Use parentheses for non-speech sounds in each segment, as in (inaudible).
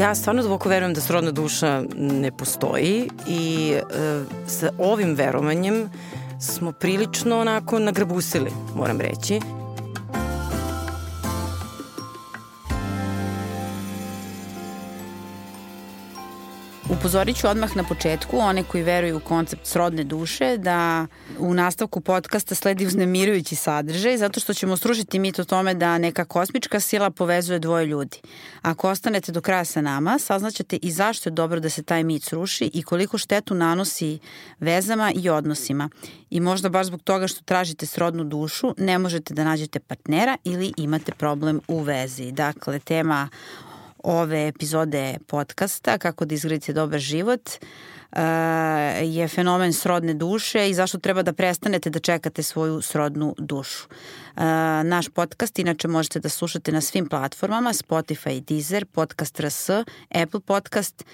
Ja stvarno duboko verujem da srodna duša ne postoji i e, sa ovim verovanjem smo prilično onako nagrabusili, moram reći. Upozorit ću odmah na početku one koji veruju u koncept srodne duše da u nastavku podcasta sledi uznemirujući sadržaj zato što ćemo srušiti mit o tome da neka kosmička sila povezuje dvoje ljudi. Ako ostanete do kraja sa nama, saznaćete i zašto je dobro da se taj mit sruši i koliko štetu nanosi vezama i odnosima. I možda baš zbog toga što tražite srodnu dušu ne možete da nađete partnera ili imate problem u vezi. Dakle, tema ove epizode podcasta Kako da izgradite dobar život uh, je fenomen srodne duše i zašto treba da prestanete da čekate svoju srodnu dušu. Uh, naš podcast inače možete da slušate na svim platformama Spotify, Deezer, Podcast RS, Apple Podcast,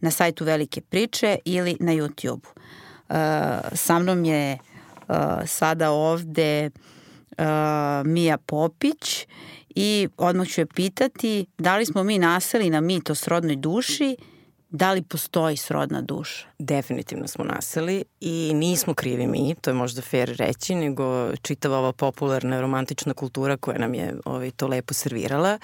na sajtu Velike priče ili na YouTube. Uh, sa mnom je sada ovde Mija Popić i odmah ću je pitati da li smo mi naseli na mit o srodnoj duši, da li postoji srodna duša? Definitivno smo naseli i nismo krivi mi, to je možda fair reći, nego čitava ova popularna romantična kultura koja nam je ovaj, to lepo servirala.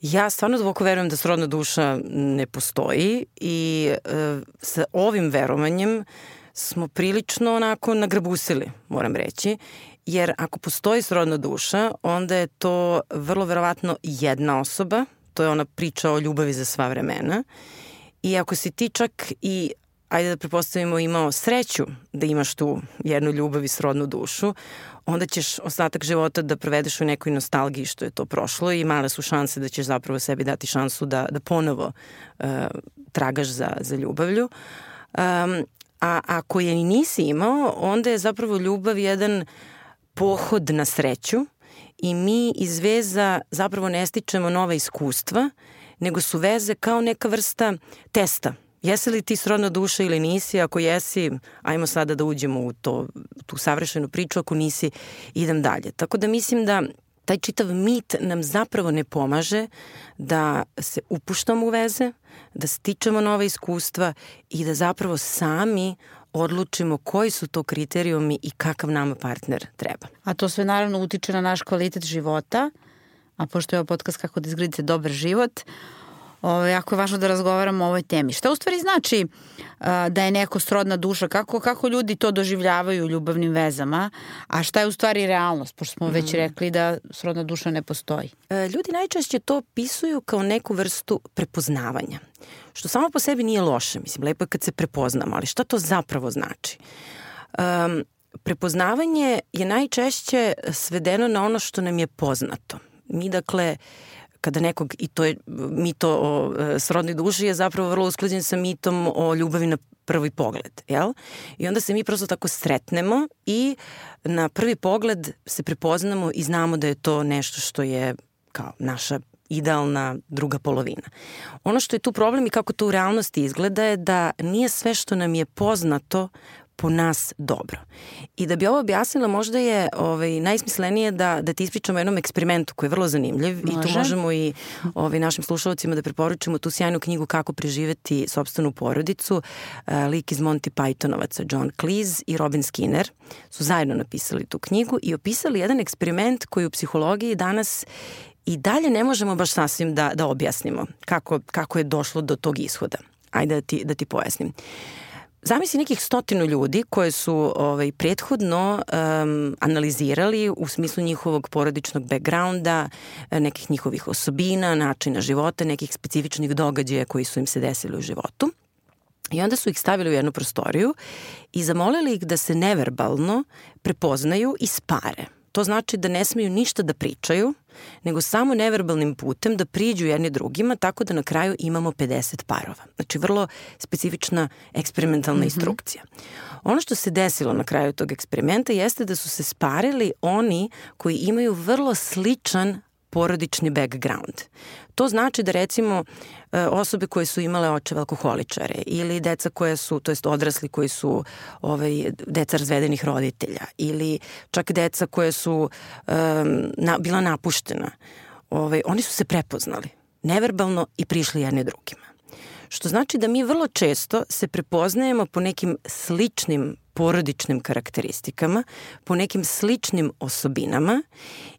Ja stvarno duboko verujem da srodna duša ne postoji i e, sa ovim verovanjem smo prilično onako nagrabusili, moram reći jer ako postoji srodna duša, onda je to vrlo verovatno jedna osoba, to je ona priča o ljubavi za sva vremena. I ako si ti čak i, ajde da prepostavimo, imao sreću da imaš tu jednu ljubav i srodnu dušu, onda ćeš ostatak života da provedeš u nekoj nostalgiji što je to prošlo i male su šanse da ćeš zapravo sebi dati šansu da, da ponovo uh, tragaš za, za ljubavlju. Um, a ako je nisi imao, onda je zapravo ljubav jedan uh, pohod na sreću i mi iz veza zapravo ne stičemo nova iskustva, nego su veze kao neka vrsta testa. Jesi li ti srodna duša ili nisi? Ako jesi, ajmo sada da uđemo u to, tu savršenu priču, ako nisi, idem dalje. Tako da mislim da taj čitav mit nam zapravo ne pomaže da se upuštamo u veze, da stičemo nova iskustva i da zapravo sami odlučimo koji su to kriterijumi i kakav nama partner treba. A to sve naravno utiče na naš kvalitet života, a pošto je ovo podcast kako da izgradite dobar život, Ovo, jako je važno da razgovaramo o ovoj temi. Šta u stvari znači a, da je neko srodna duša? Kako, kako ljudi to doživljavaju u ljubavnim vezama? A šta je u stvari realnost? Pošto smo mm. već rekli da srodna duša ne postoji. E, ljudi najčešće to opisuju kao neku vrstu prepoznavanja. Što samo po sebi nije loše. Mislim, lepo je kad se prepoznamo, ali šta to zapravo znači? Um, prepoznavanje je najčešće svedeno na ono što nam je poznato. Mi dakle kada nekog, i to je mito o e, srodnoj duši je zapravo vrlo usklađen sa mitom o ljubavi na prvi pogled, jel? I onda se mi prosto tako sretnemo i na prvi pogled se prepoznamo i znamo da je to nešto što je kao naša idealna druga polovina. Ono što je tu problem i kako to u realnosti izgleda je da nije sve što nam je poznato po nas dobro. I da bi ovo objasnila, možda je ovaj, najsmislenije da, da ti ispričamo o jednom eksperimentu koji je vrlo zanimljiv Može. i tu možemo i ovaj, našim slušalcima da preporučimo tu sjajnu knjigu Kako preživeti sobstvenu porodicu. Uh, lik iz Monty Pythonovaca, John Cleese i Robin Skinner su zajedno napisali tu knjigu i opisali jedan eksperiment koji u psihologiji danas i dalje ne možemo baš sasvim da, da objasnimo kako, kako je došlo do tog ishoda. Ajde da ti, da ti pojasnim. Zamisli nekih stotinu ljudi koje su ovaj, prethodno um, analizirali u smislu njihovog porodičnog backgrounda, nekih njihovih osobina, načina života, nekih specifičnih događaja koji su im se desili u životu. I onda su ih stavili u jednu prostoriju i zamolili ih da se neverbalno prepoznaju i spare. To znači da ne smeju ništa da pričaju, nego samo neverbalnim putem da priđu jedni drugima, tako da na kraju imamo 50 parova. Znači, vrlo specifična eksperimentalna mm -hmm. instrukcija. Ono što se desilo na kraju tog eksperimenta jeste da su se sparili oni koji imaju vrlo sličan porodični background. To znači da recimo e, osobe koje su imale očeve alkoholičare ili deca koje su, to jest odrasli koji su ovaj, deca razvedenih roditelja ili čak deca koje su um, na, bila napuštena, ovaj, oni su se prepoznali neverbalno i prišli jedne drugima. Što znači da mi vrlo često se prepoznajemo po nekim sličnim porodičnim karakteristikama, po nekim sličnim osobinama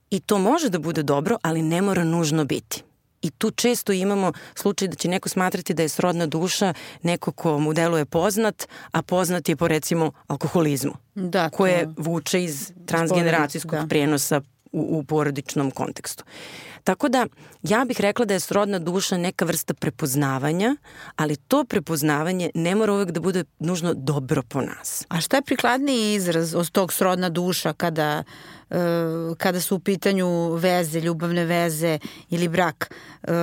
i to može da bude dobro, ali ne mora nužno biti. I tu često imamo slučaj da će neko smatrati da je srodna duša neko ko mu deluje poznat, a poznat je po recimo alkoholizmu. Da, koje vuče iz transgeneracijskog da. prenosa u, u porodičnom kontekstu. Tako da ja bih rekla da je srodna duša neka vrsta prepoznavanja, ali to prepoznavanje ne mora uvek da bude nužno dobro po nas. A šta je prikladniji izraz od tog srodna duša kada, uh, kada su u pitanju veze, ljubavne veze ili brak? Uh,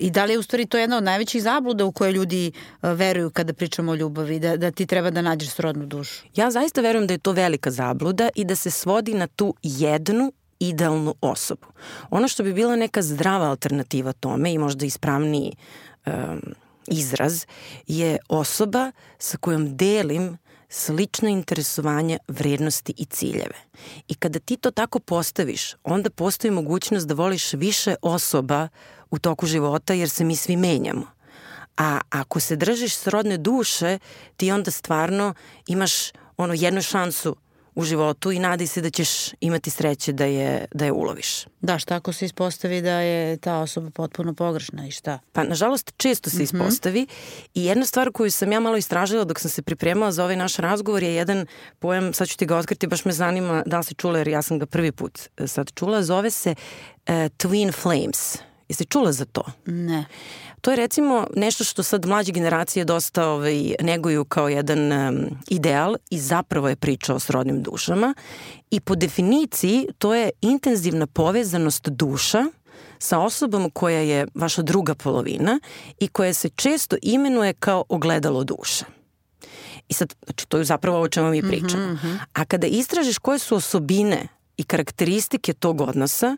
I da li je u stvari to jedna od najvećih zabluda u koje ljudi uh, veruju kada pričamo o ljubavi, da, da ti treba da nađeš srodnu dušu? Ja zaista verujem da je to velika zabluda i da se svodi na tu jednu idealnu osobu. Ono što bi bila neka zdrava alternativa tome i možda ispravniji um, izraz je osoba sa kojom delim slično interesovanje, vrednosti i ciljeve. I kada ti to tako postaviš, onda postoji mogućnost da voliš više osoba u toku života jer se mi svi menjamo. A ako se držiš srodne duše, ti onda stvarno imaš ono jednu šansu u životu i nadaj se da ćeš imati sreće da je, da je uloviš. Da, šta ako se ispostavi da je ta osoba potpuno pogrešna i šta? Pa, nažalost, često se mm -hmm. ispostavi i jedna stvar koju sam ja malo istražila dok sam se pripremala za ovaj naš razgovor je jedan pojem, sad ću ti ga otkriti, baš me zanima da li si čula jer ja sam ga prvi put e, sad čula, zove se uh, Twin Flames. Jesi čula za to? Ne. To je recimo nešto što sad mlađe generacije dosta ovaj, neguju kao jedan um, ideal i zapravo je priča o srodnim dušama i po definiciji to je intenzivna povezanost duša sa osobom koja je vaša druga polovina i koja se često imenuje kao ogledalo duše. I sad, znači, to je zapravo o čemu mi mhm, pričamo. Mm -hmm. A kada istražiš koje su osobine i karakteristike tog odnosa,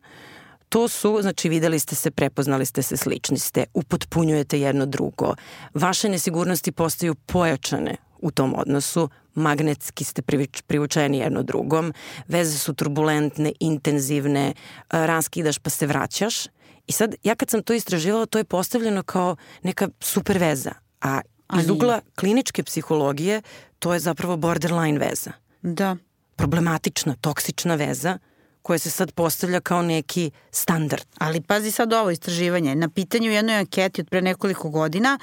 To su, znači videli ste se, prepoznali ste se, slični ste, upotpunjujete jedno drugo. Vaše nesigurnosti postaju pojačane u tom odnosu, magnetski ste privučeni jedno drugom, veze su turbulentne, intenzivne, raskidaš pa se vraćaš. I sad, ja kad sam to istraživala, to je postavljeno kao neka super veza, a iz ugla kliničke psihologije to je zapravo borderline veza. Da. Problematična, toksična veza koje se sad postavlja kao neki standard. Ali pazi sad ovo istraživanje. Na pitanju jednoj anketi od pre nekoliko godina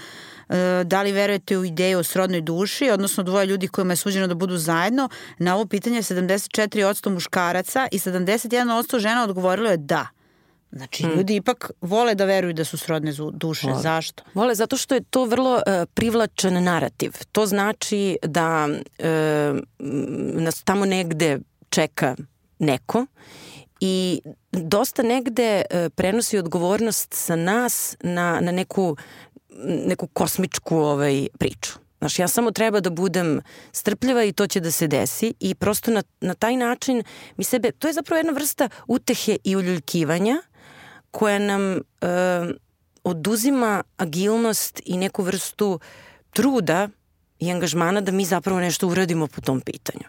e, da li verujete u ideju o srodnoj duši, odnosno dvoje ljudi kojima je suđeno da budu zajedno, na ovo pitanje 74% muškaraca i 71% žena odgovorilo je da. Znači, hmm. ljudi ipak vole da veruju da su srodne duše. Vole. Zašto? Vole, zato što je to vrlo uh, privlačan narativ. To znači da uh, nas tamo negde čeka neko i dosta negde e, prenosi odgovornost sa nas na, na neku, neku kosmičku ovaj, priču. Znaš, ja samo treba da budem strpljiva i to će da se desi i prosto na, na taj način mi sebe, to je zapravo jedna vrsta utehe i uljuljkivanja koja nam e, oduzima agilnost i neku vrstu truda i angažmana da mi zapravo nešto uradimo po tom pitanju.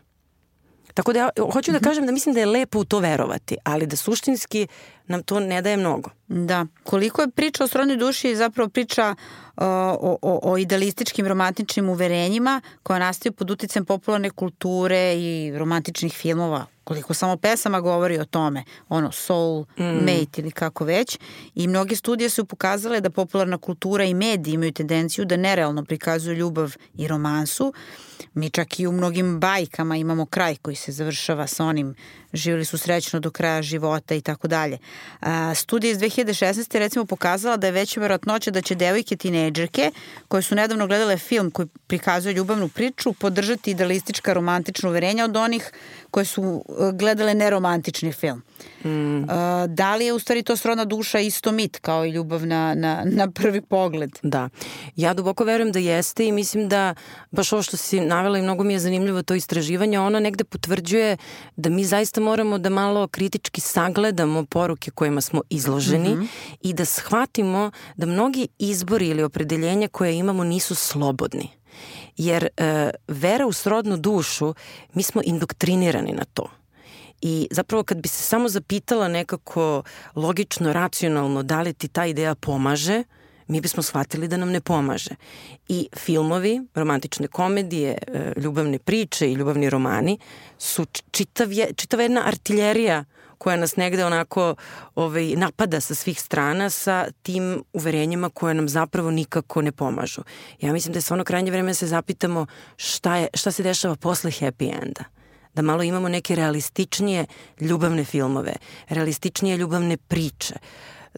Tako da ja hoću da mhm. kažem da mislim da je lepo u to verovati, ali da suštinski nam to ne daje mnogo. Da. Koliko je priča o srodnoj duši zapravo priča o, o, o idealističkim romantičnim uverenjima koja nastaju pod uticajem popularne kulture i romantičnih filmova koliko samo pesama govori o tome, ono soul mm. mate ili kako već i mnoge studije su pokazale da popularna kultura i mediji imaju tendenciju da nerealno prikazuju ljubav i romansu. Mi čak i u mnogim bajkama imamo kraj koji se završava sa onim živjeli su srećno do kraja života i tako dalje. Studija iz 2016. recimo pokazala da je veća verovatnoća da će devojke tinejdžerke koje su nedavno gledale film koji prikazuje ljubavnu priču podržati idealistička romantična uverenja od onih koje su uh, gledale neromantični film. Mm. Da li je u stvari to srodna duša isto mit kao i ljubav na, na, na prvi pogled? Da. Ja duboko verujem da jeste i mislim da baš ovo što si navela i mnogo mi je zanimljivo to istraživanje, ono negde potvrđuje da mi zaista moramo da malo kritički sagledamo poruke kojima smo izloženi mm -hmm. i da shvatimo da mnogi izbori ili opredeljenja koje imamo nisu slobodni jer e, vera u srodnu dušu, mi smo indoktrinirani na to. I zapravo kad bi se samo zapitala nekako logično, racionalno da li ti ta ideja pomaže, mi bismo shvatili da nam ne pomaže. I filmovi, romantične komedije, e, ljubavne priče i ljubavni romani su čitav je, čitava jedna artiljerija koja nas negde onako ovaj, napada sa svih strana sa tim uverenjima koje nam zapravo nikako ne pomažu. Ja mislim da je stvarno krajnje vreme da se zapitamo šta, je, šta se dešava posle happy enda da malo imamo neke realističnije ljubavne filmove, realističnije ljubavne priče,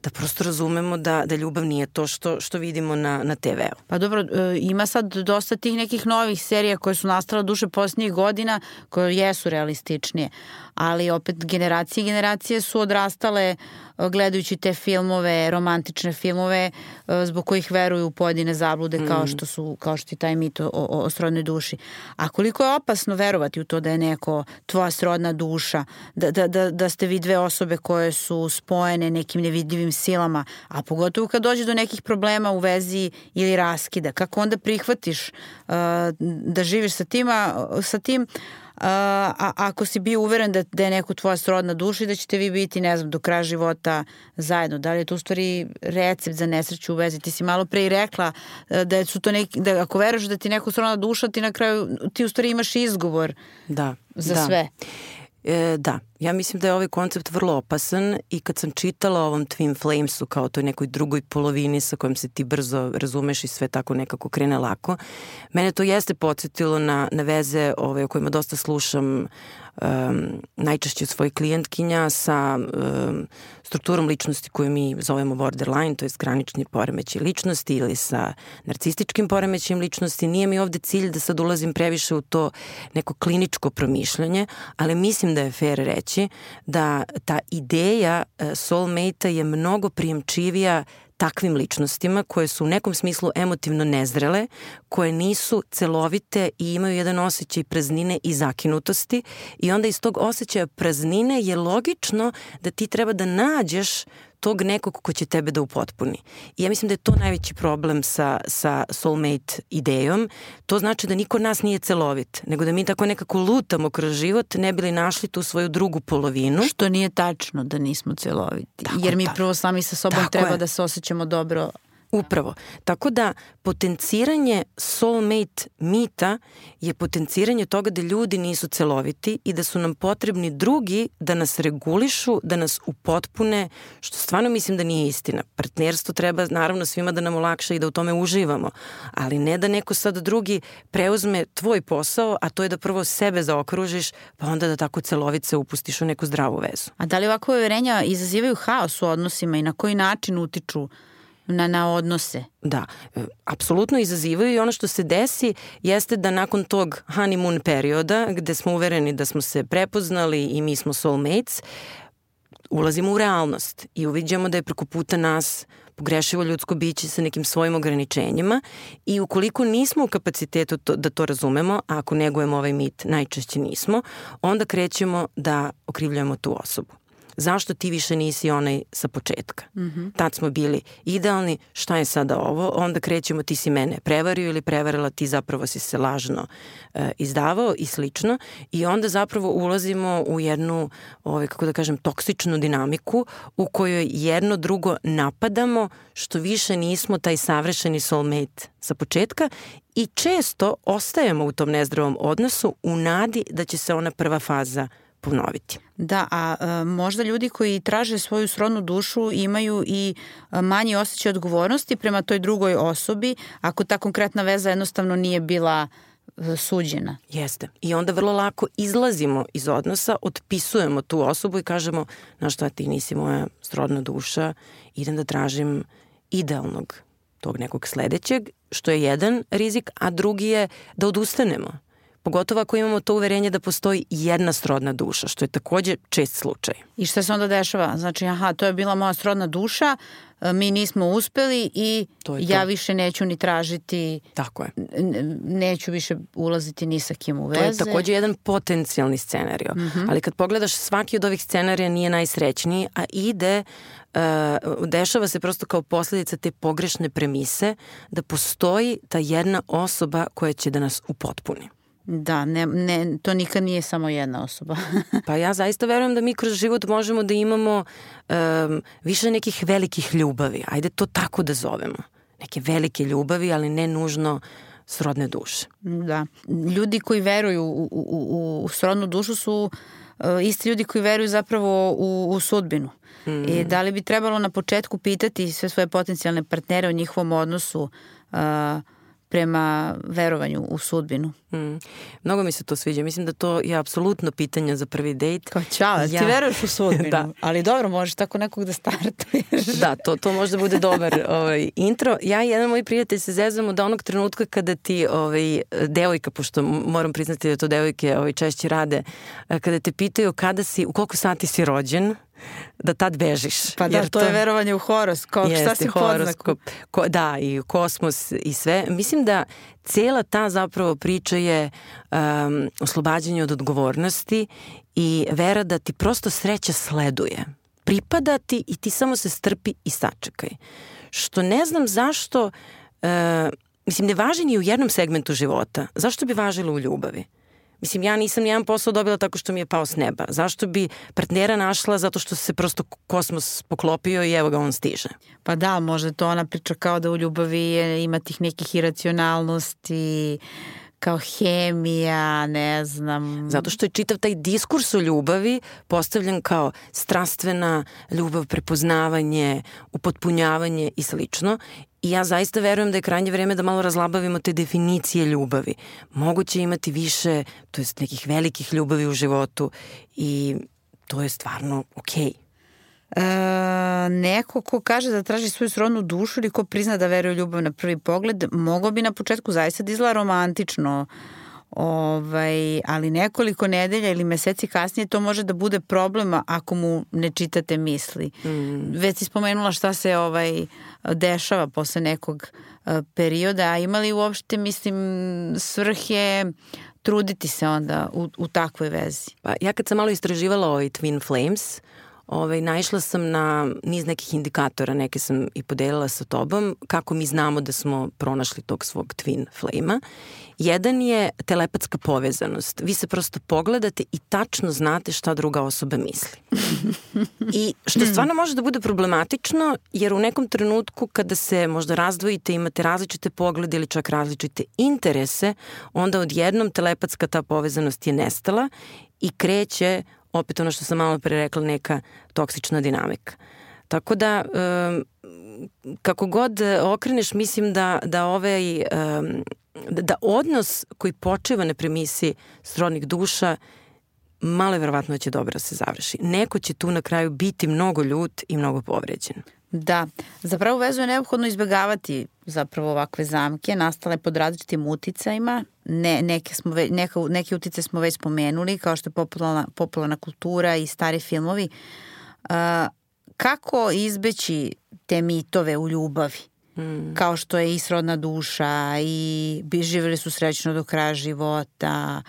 da prosto razumemo da, da ljubav nije to što, što vidimo na, na TV-u. Pa dobro, e, ima sad dosta tih nekih novih serija koje su nastala duše posljednjih godina, koje jesu realističnije, ali opet generacije i generacije su odrastale uh, gledajući te filmove, romantične filmove uh, zbog kojih veruju u pojedine zablude mm. kao što su kao što je taj mit o, o, o srodnoj duši. A koliko je opasno verovati u to da je neko tvoja srodna duša, da, da, da, da ste vi dve osobe koje su spojene nekim nevidljivim silama, a pogotovo kad dođe do nekih problema u vezi ili raskida, kako onda prihvatiš uh, da živiš sa, tima, sa tim uh, a, ako si bio uveren da, da je neko tvoja srodna duša i da ćete vi biti, ne znam, do kraja života zajedno. Da li je to u stvari recept za nesreću u vezi? Ti si malo pre i rekla e, da su to neki, da ako veruješ da ti neko srodna duša, ti na kraju, ti u stvari imaš izgovor da, za da. sve. E, da, ja mislim da je ovaj koncept vrlo opasan i kad sam čitala o ovom Twin Flamesu kao toj nekoj drugoj polovini sa kojom se ti brzo razumeš i sve tako nekako krene lako, mene to jeste podsjetilo na, na veze ove, o kojima dosta slušam um, najčešće svojih klijentkinja sa um, strukturom ličnosti koju mi zovemo borderline, to je granični poremećaj ličnosti ili sa narcističkim poremećajem ličnosti. Nije mi ovde cilj da sad ulazim previše u to neko kliničko promišljanje, ali mislim da je fair reći da ta ideja uh, soulmate-a je mnogo prijemčivija takvim ličnostima koje su u nekom smislu emotivno nezrele, koje nisu celovite i imaju jedan osjećaj praznine i zakinutosti i onda iz tog osjećaja praznine je logično da ti treba da nađeš tog nekog ko će tebe da upotpuni. I ja mislim da je to najveći problem sa, sa soulmate idejom. To znači da niko nas nije celovit, nego da mi tako nekako lutamo kroz život, ne bili našli tu svoju drugu polovinu. Što nije tačno da nismo celoviti. Tako, jer mi tako. prvo sami sa sobom tako treba je. da se osjećamo dobro Upravo. Tako da potenciranje soulmate mita je potenciranje toga da ljudi nisu celoviti i da su nam potrebni drugi da nas regulišu, da nas upotpune, što stvarno mislim da nije istina. Partnerstvo treba naravno svima da nam olakša i da u tome uživamo, ali ne da neko sad drugi preuzme tvoj posao, a to je da prvo sebe zaokružiš, pa onda da tako celovit se upustiš u neku zdravu vezu. A da li ovakve uverenja izazivaju haos u odnosima i na koji način utiču na, na odnose. Da, e, apsolutno izazivaju i ono što se desi jeste da nakon tog honeymoon perioda gde smo uvereni da smo se prepoznali i mi smo soulmates, ulazimo u realnost i uviđamo da je preko puta nas pogrešivo ljudsko biće sa nekim svojim ograničenjima i ukoliko nismo u kapacitetu to, da to razumemo, a ako negujemo ovaj mit, najčešće nismo, onda krećemo da okrivljujemo tu osobu zašto ti više nisi onaj sa početka. Mm -hmm. Tad smo bili idealni, šta je sada ovo? Onda krećemo ti si mene prevario ili prevarila, ti zapravo si se lažno e, izdavao i slično i onda zapravo ulazimo u jednu, ovaj, kako da kažem, toksičnu dinamiku u kojoj jedno drugo napadamo što više nismo taj savršeni soulmate sa početka i često ostajemo u tom nezdravom odnosu u nadi da će se ona prva faza ponoviti. Da, a, e, možda ljudi koji traže svoju srodnu dušu imaju i e, manji osjećaj odgovornosti prema toj drugoj osobi ako ta konkretna veza jednostavno nije bila e, suđena. Jeste. I onda vrlo lako izlazimo iz odnosa, otpisujemo tu osobu i kažemo, na šta ti nisi moja srodna duša, idem da tražim idealnog tog nekog sledećeg, što je jedan rizik, a drugi je da odustanemo Pogotovo ako imamo to uverenje da postoji jedna srodna duša, što je takođe čest slučaj. I šta se onda dešava? Znači, aha, to je bila moja srodna duša, e, mi nismo uspeli i ja to. više neću ni tražiti tako je neću više ulaziti ni sa kim u veze to je takođe jedan potencijalni scenario mm -hmm. ali kad pogledaš svaki od ovih scenarija nije najsrećniji a ide uh, dešava se prosto kao posledica te pogrešne premise da postoji ta jedna osoba koja će da nas upotpuni Da, ne, ne, to nikad nije samo jedna osoba. (laughs) pa ja zaista verujem da mi kroz život možemo da imamo um, više nekih velikih ljubavi. Ajde to tako da zovemo. Neke velike ljubavi, ali ne nužno srodne duše. Da. Ljudi koji veruju u, u, u, srodnu dušu su uh, isti ljudi koji veruju zapravo u, u sudbinu. Mm. I da li bi trebalo na početku pitati sve svoje potencijalne partnere o njihovom odnosu uh, prema verovanju u sudbinu. Mm. Mnogo mi se to sviđa. Mislim da to je apsolutno pitanje za prvi dejt. Kao čao, ja. ti veruješ u sudbinu, (laughs) da. ali dobro, možeš tako nekog da startuješ. da, to, to možda bude dobar ovaj, intro. Ja i jedan moj prijatelj se zezamo da onog trenutka kada ti ovaj, devojka, pošto moram priznati da to devojke ovaj, češće rade, kada te pitaju kada si, u koliko sati si rođen, da tad bežiš. Pa da, Jer to, to je verovanje u horoskop. Šta si horoskop, ko, Da, i kosmos i sve. Mislim da cela ta zapravo priča je um, oslobađanje od odgovornosti i vera da ti prosto sreća sleduje. Pripada ti i ti samo se strpi i sačekaj. Što ne znam zašto, uh, mislim ne važi ni u jednom segmentu života. Zašto bi važilo u ljubavi? Mislim, ja nisam nijedan posao dobila tako što mi je pao s neba. Zašto bi partnera našla? Zato što se prosto kosmos poklopio i evo ga on stiže. Pa da, možda to ona priča kao da u ljubavi je, ima tih nekih iracionalnosti, kao hemija, ne znam. Zato što je čitav taj diskurs o ljubavi postavljen kao strastvena ljubav, prepoznavanje, upotpunjavanje i slično I ja zaista verujem da je krajnje vreme da malo razlabavimo te definicije ljubavi. Moguće imati više, to jest nekih velikih ljubavi u životu i to je stvarno okej. Okay. E, neko ko kaže da traži svoju srodnu dušu ili ko prizna da veruje u ljubav na prvi pogled, mogao bi na početku zaista da izgleda romantično. Ovaj, ali nekoliko nedelja ili meseci kasnije to može da bude problema ako mu ne čitate misli. Mm. Već si spomenula šta se ovaj dešava posle nekog uh, perioda, a imali uopšte, mislim, svrhe truditi se onda u, u takvoj vezi? Pa ja kad sam malo istraživala ovaj Twin Flames, ovaj, naišla sam na niz nekih indikatora, neke sam i podelila sa tobom, kako mi znamo da smo pronašli tog svog twin flame-a. Jedan je telepatska povezanost. Vi se prosto pogledate i tačno znate šta druga osoba misli. I što stvarno može da bude problematično, jer u nekom trenutku kada se možda razdvojite, imate različite poglede ili čak različite interese, onda odjednom telepatska ta povezanost je nestala i kreće opet ono što sam malo pre rekla, neka toksična dinamika. Tako da, kako god okreneš, mislim da, da ovaj, da odnos koji počeva na premisi srodnih duša malo je verovatno da će dobro da se završi. Neko će tu na kraju biti mnogo ljut i mnogo povređen. Da, zapravo vezu je neophodno izbjegavati zapravo ovakve zamke, nastale pod različitim uticajima. Ne, neke, smo ve, neka, neke utice smo već spomenuli, kao što je popularna, popularna kultura i stari filmovi. Uh, kako izbeći te mitove u ljubavi? Mm. Kao što je i srodna duša i bi živjeli su srećno do kraja života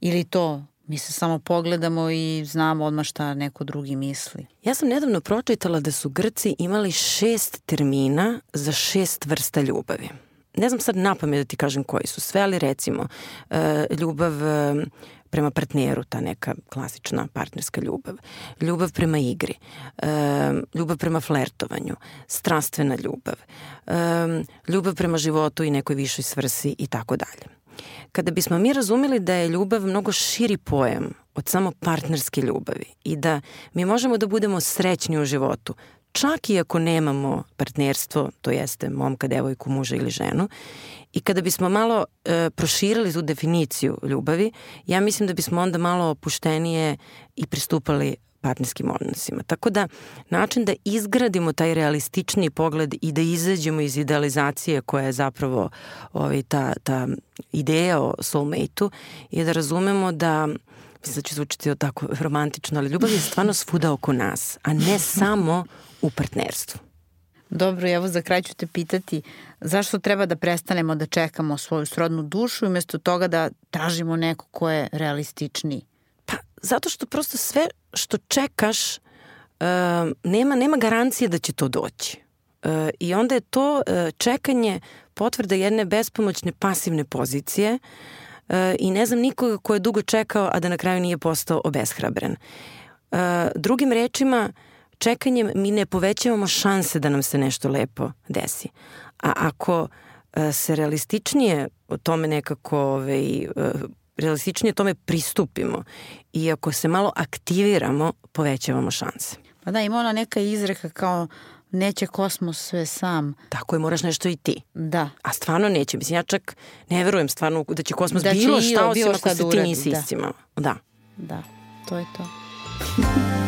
ili to Mi se samo pogledamo i znamo odmah šta neko drugi misli. Ja sam nedavno pročitala da su Grci imali šest termina za šest vrsta ljubavi. Ne znam sad napamet da ti kažem koji su sve, ali recimo e, ljubav e, prema partneru, ta neka klasična partnerska ljubav, ljubav prema igri, e, ljubav prema flertovanju, strastvena ljubav, ljubav prema životu i nekoj višoj svrsi i tako dalje. Kada bismo mi razumeli da je ljubav mnogo širi pojam od samo partnerske ljubavi i da mi možemo da budemo srećni u životu, čak i ako nemamo partnerstvo, to jeste momka, devojku, muža ili ženu, i kada bismo malo e, proširili tu definiciju ljubavi, ja mislim da bismo onda malo opuštenije i pristupali partnerskim odnosima. Tako da način da izgradimo taj realistični pogled i da izađemo iz idealizacije koja je zapravo ovaj, ta, ta ideja o soulmate-u je da razumemo da mislim da će zvučiti tako romantično, ali ljubav je stvarno svuda oko nas, a ne samo u partnerstvu. Dobro, evo za kraj ću te pitati zašto treba da prestanemo da čekamo svoju srodnu dušu umesto toga da tražimo neko ko je realističniji? Zato što prosto sve što čekaš uh, nema, nema garancije da će to doći. Uh, I onda je to uh, čekanje potvrda jedne bespomoćne pasivne pozicije e, i ne znam nikoga ko je dugo čekao, a da na kraju nije postao obeshrabren. E, drugim rečima, čekanjem mi ne povećavamo šanse da nam se nešto lepo desi. A ako e, se realističnije o tome nekako ovaj, realističnije tome pristupimo i ako se malo aktiviramo, povećavamo šanse. Pa da, ima ona neka izreka kao neće kosmos sve sam. Tako je, moraš nešto i ti. Da. A stvarno neće. Mislim, ja čak ne verujem stvarno da će kosmos Da će bilo šta bilo osim šta ako se da ti nisi da. iscimao. Da. Da, to je to. (laughs)